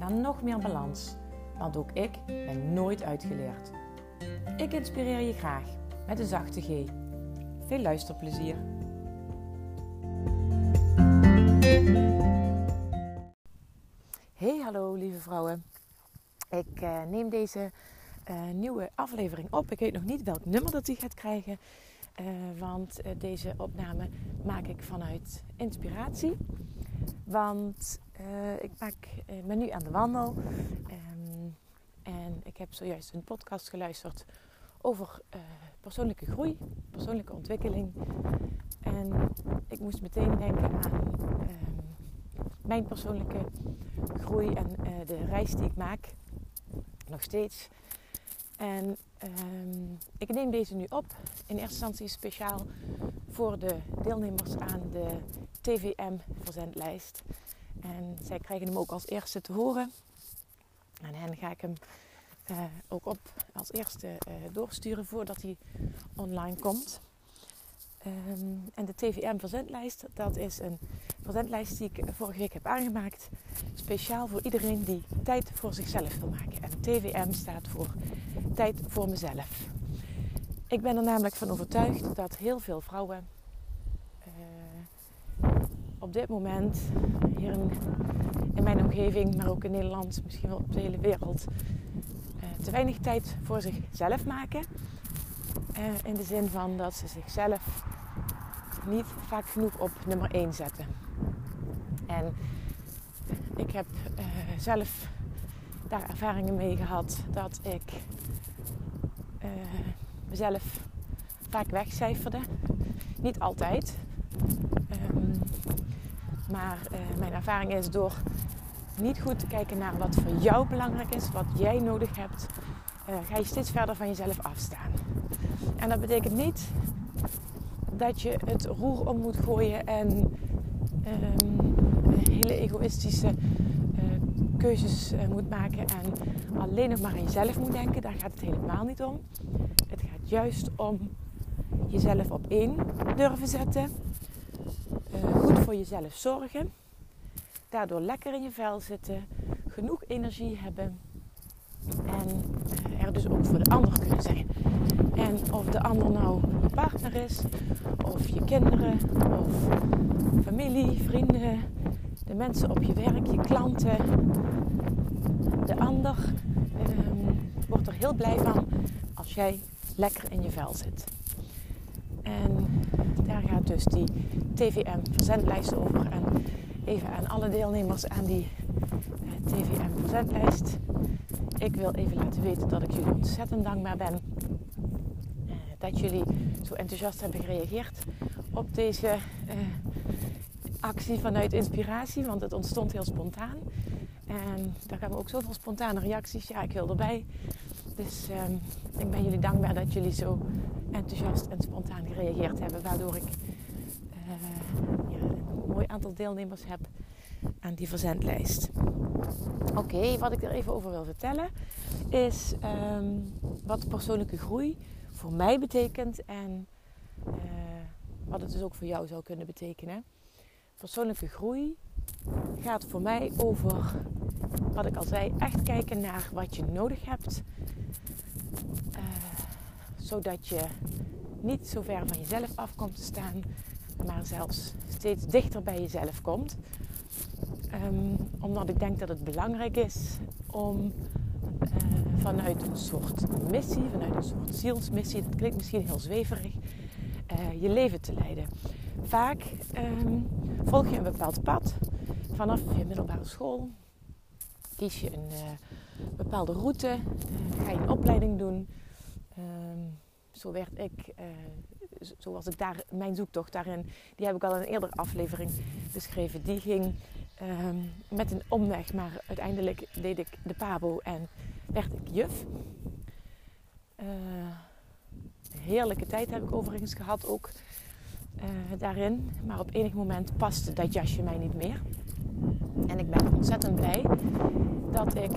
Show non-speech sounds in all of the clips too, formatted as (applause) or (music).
naar nog meer balans. Want ook ik ben nooit uitgeleerd. Ik inspireer je graag met een zachte G. Veel luisterplezier. Hey, hallo lieve vrouwen. Ik uh, neem deze uh, nieuwe aflevering op. Ik weet nog niet welk nummer dat u gaat krijgen. Uh, want deze opname maak ik vanuit inspiratie. Want uh, ik maak, uh, ben nu aan de wandel. Um, en ik heb zojuist een podcast geluisterd over uh, persoonlijke groei, persoonlijke ontwikkeling. En ik moest meteen denken aan um, mijn persoonlijke groei en de reis die ik maak. Nog steeds. En um, ik neem deze nu op. In eerste instantie speciaal voor de deelnemers aan de TVM verzendlijst. En zij krijgen hem ook als eerste te horen. En hen ga ik hem uh, ook op als eerste uh, doorsturen voordat hij online komt. Um, en de TVM verzendlijst, dat is een verzendlijst die ik vorige week heb aangemaakt. Speciaal voor iedereen die tijd voor zichzelf wil maken. En TVM staat voor tijd voor mezelf. Ik ben er namelijk van overtuigd dat heel veel vrouwen uh, op dit moment hier in, in, mijn omgeving, maar ook in Nederland, misschien wel op de hele wereld, uh, te weinig tijd voor zichzelf maken. Uh, in de zin van dat ze zichzelf niet vaak genoeg op nummer 1 zetten. En ik heb zelf daar ervaringen mee gehad dat ik mezelf vaak wegcijferde. Niet altijd. Maar uh, mijn ervaring is door niet goed te kijken naar wat voor jou belangrijk is, wat jij nodig hebt, uh, ga je steeds verder van jezelf afstaan. En dat betekent niet dat je het roer om moet gooien en um, hele egoïstische uh, keuzes moet maken en alleen nog maar aan jezelf moet denken. Daar gaat het helemaal niet om. Het gaat juist om jezelf op één durven zetten. Voor jezelf zorgen. Daardoor lekker in je vel zitten. Genoeg energie hebben. En er dus ook voor de ander kunnen zijn. En of de ander nou je partner is, of je kinderen, of familie, vrienden, de mensen op je werk, je klanten. De ander um, wordt er heel blij van als jij lekker in je vel zit. En daar gaat dus die TVM verzendlijst over. En even aan alle deelnemers aan die uh, TVM verzendlijst. Ik wil even laten weten dat ik jullie ontzettend dankbaar ben. Uh, dat jullie zo enthousiast hebben gereageerd op deze uh, actie vanuit inspiratie. Want het ontstond heel spontaan. En daar we ook zoveel spontane reacties. Ja, ik wil erbij. Dus um, ik ben jullie dankbaar dat jullie zo enthousiast en spontaan gereageerd hebben. Waardoor ik ja, een mooi aantal deelnemers heb aan die verzendlijst. Oké, wat ik er even over wil vertellen is um, wat persoonlijke groei voor mij betekent en uh, wat het dus ook voor jou zou kunnen betekenen. Persoonlijke groei gaat voor mij over, wat ik al zei, echt kijken naar wat je nodig hebt. Uh, zodat je niet zo ver van jezelf af komt te staan, maar zelfs steeds dichter bij jezelf komt. Um, omdat ik denk dat het belangrijk is om uh, vanuit een soort missie, vanuit een soort zielsmissie, dat klinkt misschien heel zweverig, uh, je leven te leiden. Vaak um, volg je een bepaald pad vanaf je middelbare school. Kies je een uh, bepaalde route, ga je een opleiding doen. Um, zo werd ik, uh, was ik daar, mijn zoektocht daarin, die heb ik al in een eerdere aflevering beschreven. Die ging ehm, met een omweg, maar uiteindelijk deed ik de pabo en werd ik juf. Uh, heerlijke tijd heb ik overigens gehad ook uh, daarin. Maar op enig moment paste dat jasje mij niet meer. En ik ben ontzettend blij dat ik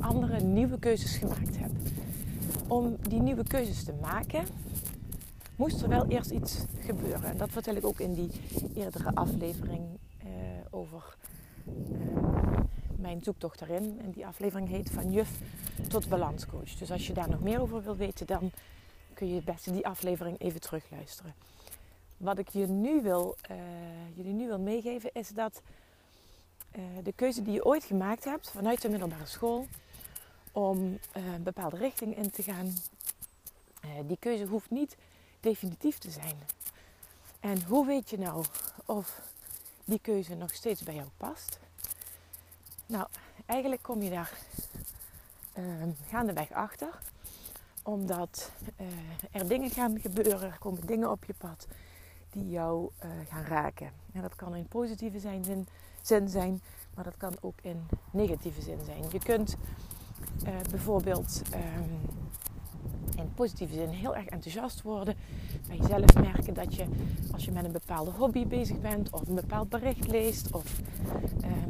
andere nieuwe keuzes gemaakt heb. Om die nieuwe keuzes te maken, moest er wel eerst iets gebeuren. En dat vertel ik ook in die eerdere aflevering uh, over mijn zoektocht daarin. En die aflevering heet Van Juf tot Balanscoach. Dus als je daar nog meer over wil weten, dan kun je het beste die aflevering even terugluisteren. Wat ik je nu wil, uh, jullie nu wil meegeven is dat de keuze die je ooit gemaakt hebt vanuit de middelbare school om uh, een bepaalde richting in te gaan, die keuze hoeft niet definitief te zijn. En hoe weet je nou of die keuze nog steeds bij jou past? Nou, eigenlijk kom je daar gaandeweg achter omdat uh, er dingen gaan gebeuren, er komen dingen op je pad die jou gaan raken. En dat kan in positieve zin, zin, zijn, maar dat kan ook in negatieve zin zijn. Je kunt uh, bijvoorbeeld um, in positieve zin heel erg enthousiast worden. Bij jezelf merken dat je als je met een bepaalde hobby bezig bent, of een bepaald bericht leest, of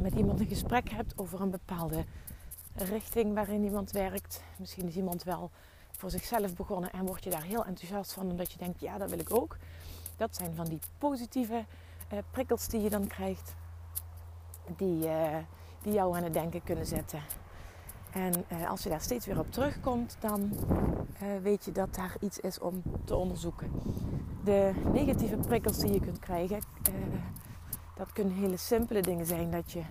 met iemand een gesprek hebt over een bepaalde richting waarin iemand werkt. Misschien is iemand wel voor zichzelf begonnen en word je daar heel enthousiast van omdat je denkt, ja, dat wil ik ook. Dat zijn van die positieve uh, prikkels die je dan krijgt, die, die jou aan het denken kunnen zetten. En uh, als je daar steeds weer op terugkomt, dan weet je dat daar iets is om te onderzoeken. De negatieve prikkels die je kunt krijgen, dat kunnen hele simpele dingen zijn. Dat je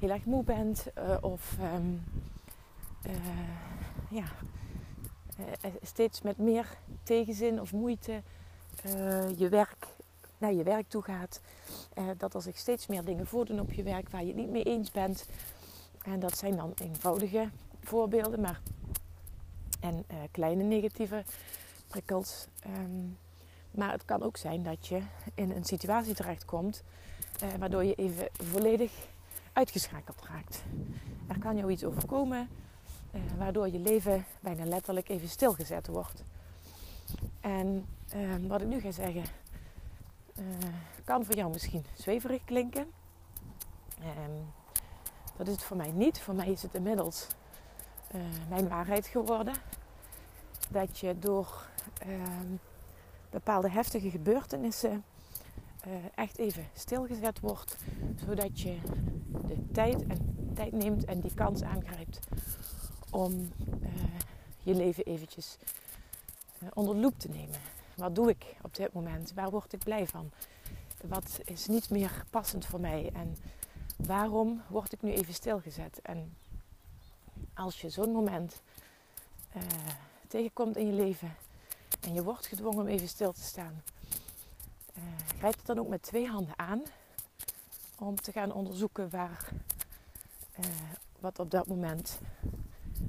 heel erg moe bent of um, ja, steeds met meer tegenzin of moeite je werk, naar je werk toe gaat. Dat er zich steeds meer dingen voordoen op je werk waar je het niet mee eens bent. En dat zijn dan eenvoudige voorbeelden, maar en kleine negatieve prikkels. Um, maar het kan ook zijn dat je in een situatie terechtkomt waardoor je even volledig uitgeschakeld raakt. Er kan jou iets overkomen uh, waardoor je leven bijna letterlijk even stilgezet wordt. En uh, wat ik nu ga zeggen, uh, kan voor jou misschien zweverig klinken. Ehm, dat is het voor mij niet. Voor mij is het inmiddels mijn waarheid geworden. Dat je door ehm, bepaalde heftige gebeurtenissen echt even stilgezet wordt. Zodat je de tijd, en, tijd neemt en die kans aangrijpt om uh, je leven eventjes onder loep te nemen. Wat doe ik op dit moment? Waar word ik blij van? Wat is niet meer passend voor mij? En waarom word ik nu even stilgezet? En als je zo'n moment uh, tegenkomt in je leven en je wordt gedwongen om even stil te staan, grijp het dan ook met twee handen aan om te gaan onderzoeken waar wat op dat moment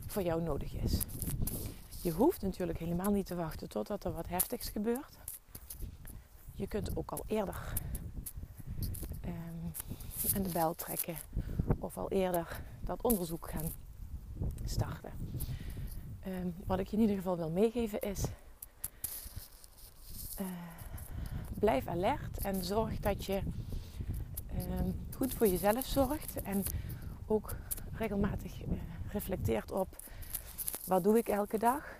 voor jou nodig is. Je hoeft natuurlijk helemaal niet te wachten totdat er wat heftigs gebeurt. Je kunt ook al eerder aan de bel trekken of al eerder dat onderzoek gaan starten. Um, wat ik je in ieder geval wil meegeven is: uh, blijf alert en zorg dat je um, goed voor jezelf zorgt en ook regelmatig uh, reflecteert op wat doe ik elke dag?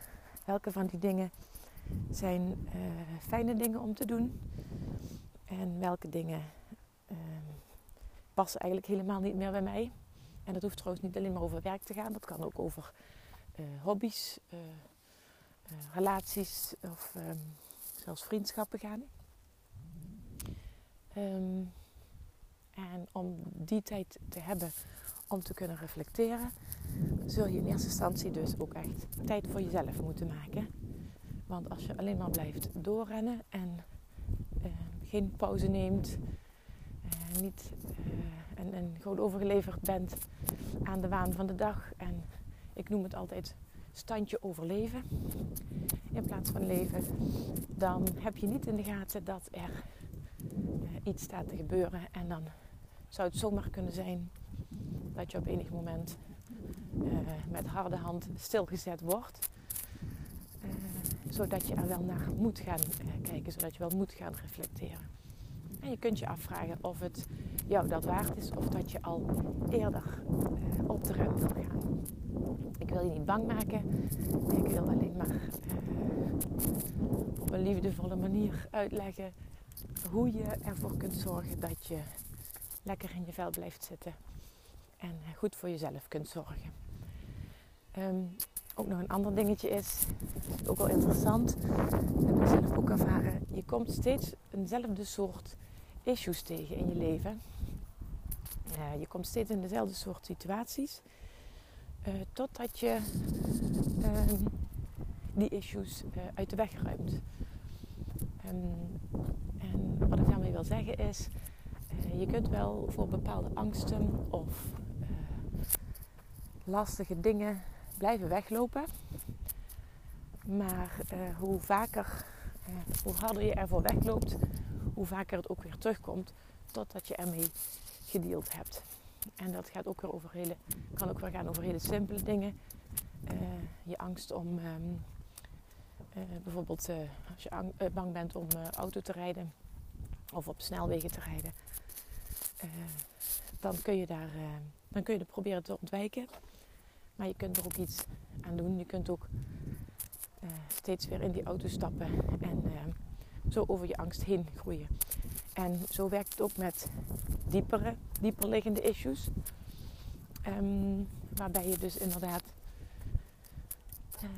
Welke van die dingen zijn uh, fijne dingen om te doen? En welke dingen passen eigenlijk helemaal niet meer bij mij? En dat hoeft trouwens niet alleen maar over werk te gaan. Dat kan ook over uh, hobby's, relaties of um, zelfs vriendschappen gaan. Um, en om die tijd te hebben om te kunnen reflecteren, zul je in eerste instantie dus ook echt tijd voor jezelf moeten maken. Want als je alleen maar blijft doorrennen en uh, geen pauze neemt, niet, uh, en, en gewoon overgeleverd bent aan de waan van de dag. En ik noem het altijd standje overleven in plaats van leven. Dan heb je niet in de gaten dat er iets staat te gebeuren. En dan zou het zomaar kunnen zijn dat je op enig moment uh, met harde hand stilgezet wordt. Zodat je er wel naar moet gaan kijken, zodat je wel moet gaan reflecteren. En je kunt je afvragen of het jou dat waard is of dat je al eerder op de rem wil gaan. Ik wil je niet bang maken. Ik wil alleen maar op een liefdevolle manier uitleggen hoe je ervoor kunt zorgen dat je lekker in je vel blijft zitten en goed voor jezelf kunt zorgen. Ehm, ook nog een ander dingetje is, ook wel interessant, heb ik zelf ook ervaren. Komt steeds eenzelfde soort issues tegen in je leven. Je komt steeds in dezelfde soort situaties. Uh, totdat je uh, die issues uh, uit de weg ruimt. Um, en wat ik daarmee wil zeggen is, je kunt wel voor bepaalde angsten of lastige dingen blijven weglopen. Maar hoe vaker, hoe harder je ervoor wegloopt, hoe vaker het ook weer terugkomt, totdat je ermee gedeeld hebt. En dat gaat ook weer over hele, kan ook weer gaan over hele simpele dingen. Uh, je angst om um, uh, bijvoorbeeld uh, als je ang bang bent om auto te rijden of op snelwegen te rijden, dan kun je daar dan kun je er proberen te ontwijken. Maar je kunt er ook iets aan doen. Je kunt ook steeds weer in die auto stappen en zo over je angst heen groeien. En zo werkt het ook met diepere, dieper liggende issues. Um, waarbij je dus inderdaad uh,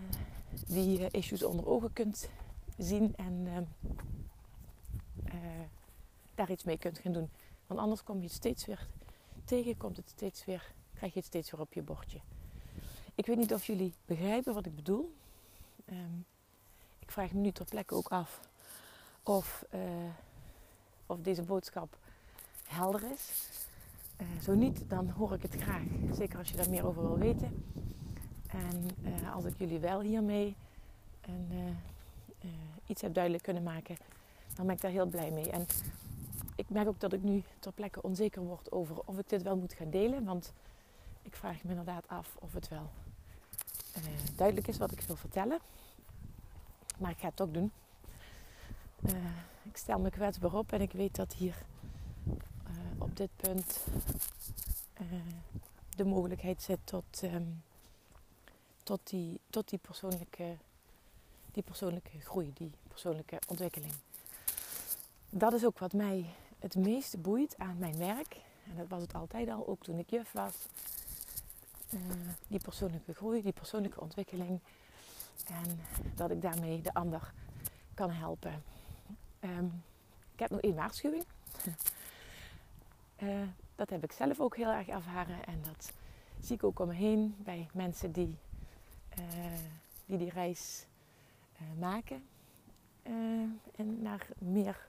die issues onder ogen kunt zien en daar iets mee kunt gaan doen. Want anders kom je het steeds weer tegen, komt het steeds weer, krijg je het steeds weer op je bordje. Ik weet niet of jullie begrijpen wat ik bedoel. Um, ik vraag me nu ter plekke ook af of, of deze boodschap helder is. Uh, zo niet, dan hoor ik het graag. Zeker als je daar meer over wil weten. En uh, als ik jullie wel hiermee iets heb duidelijk kunnen maken, dan ben ik daar heel blij mee. En ik merk ook dat ik nu ter plekke onzeker word over of ik dit wel moet gaan delen. Want ik vraag me inderdaad af of het wel duidelijk is wat ik wil vertellen. Maar ik ga het ook doen. ik stel me kwetsbaar op en ik weet dat hier op dit punt de mogelijkheid zit tot, um, tot, die, tot die, persoonlijke, die persoonlijke groei, die persoonlijke ontwikkeling. Dat is ook wat mij het meeste boeit aan mijn werk. En dat was het altijd al, ook toen ik juf was. Uh, die persoonlijke groei, die persoonlijke ontwikkeling. En dat ik daarmee de ander kan helpen. Um, ik heb nog één waarschuwing. Uh, (laughs) dat heb ik zelf ook heel erg ervaren en dat zie ik ook om me heen bij mensen die uh, die, die reis maken en naar meer,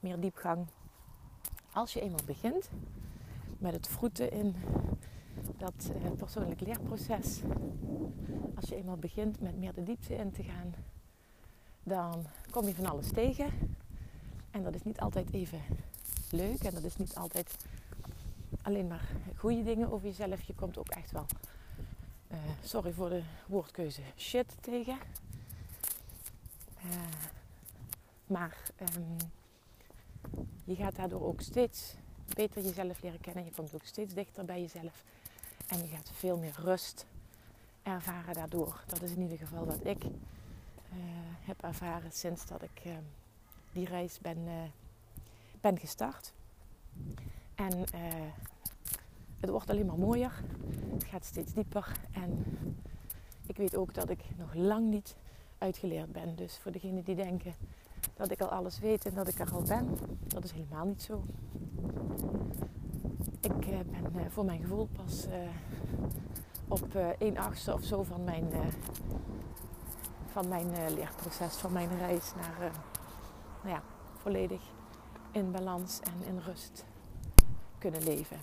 meer diepgang. Als je eenmaal begint met het vroeten in dat persoonlijk leerproces, als je eenmaal begint met meer de diepte in te gaan, dan kom je van alles tegen. En dat is niet altijd even leuk. En dat is niet altijd alleen maar goede dingen over jezelf. Je komt ook echt wel, uh, sorry voor de woordkeuze, shit tegen. Uh, maar um, je gaat daardoor ook steeds beter jezelf leren kennen. Je komt ook steeds dichter bij jezelf. En je gaat veel meer rust ervaren daardoor. Dat is in ieder geval wat ik uh, heb ervaren sinds dat ik uh, die reis ben, uh, ben gestart. En het wordt alleen maar mooier. Het gaat steeds dieper. En ik weet ook dat ik nog lang niet uitgeleerd ben. Dus voor degenen die denken dat ik al alles weet en dat ik er al ben, dat is helemaal niet zo. Ik uh, ben uh, voor mijn gevoel pas op 1 achtste of zo van mijn, van mijn leerproces, van mijn reis naar nou ja, volledig in balans en in rust kunnen leven.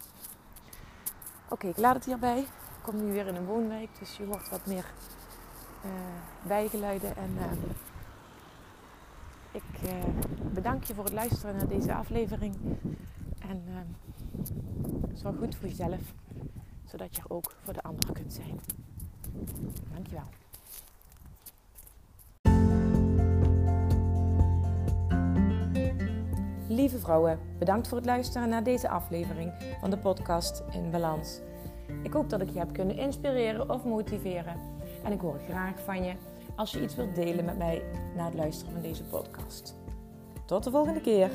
Oké, ik laat het hierbij. Ik kom nu weer in een woonwijk, dus je hoort wat meer uh, bijgeluiden. En ik bedank je voor het luisteren naar deze aflevering. En zorg goed voor jezelf, zodat je er ook voor de anderen kunt zijn. Dankjewel. Lieve vrouwen, bedankt voor het luisteren naar deze aflevering van de podcast In Balans. Ik hoop dat ik je heb kunnen inspireren of motiveren. En ik hoor graag van je als je iets wilt delen met mij na het luisteren van deze podcast. Tot de volgende keer.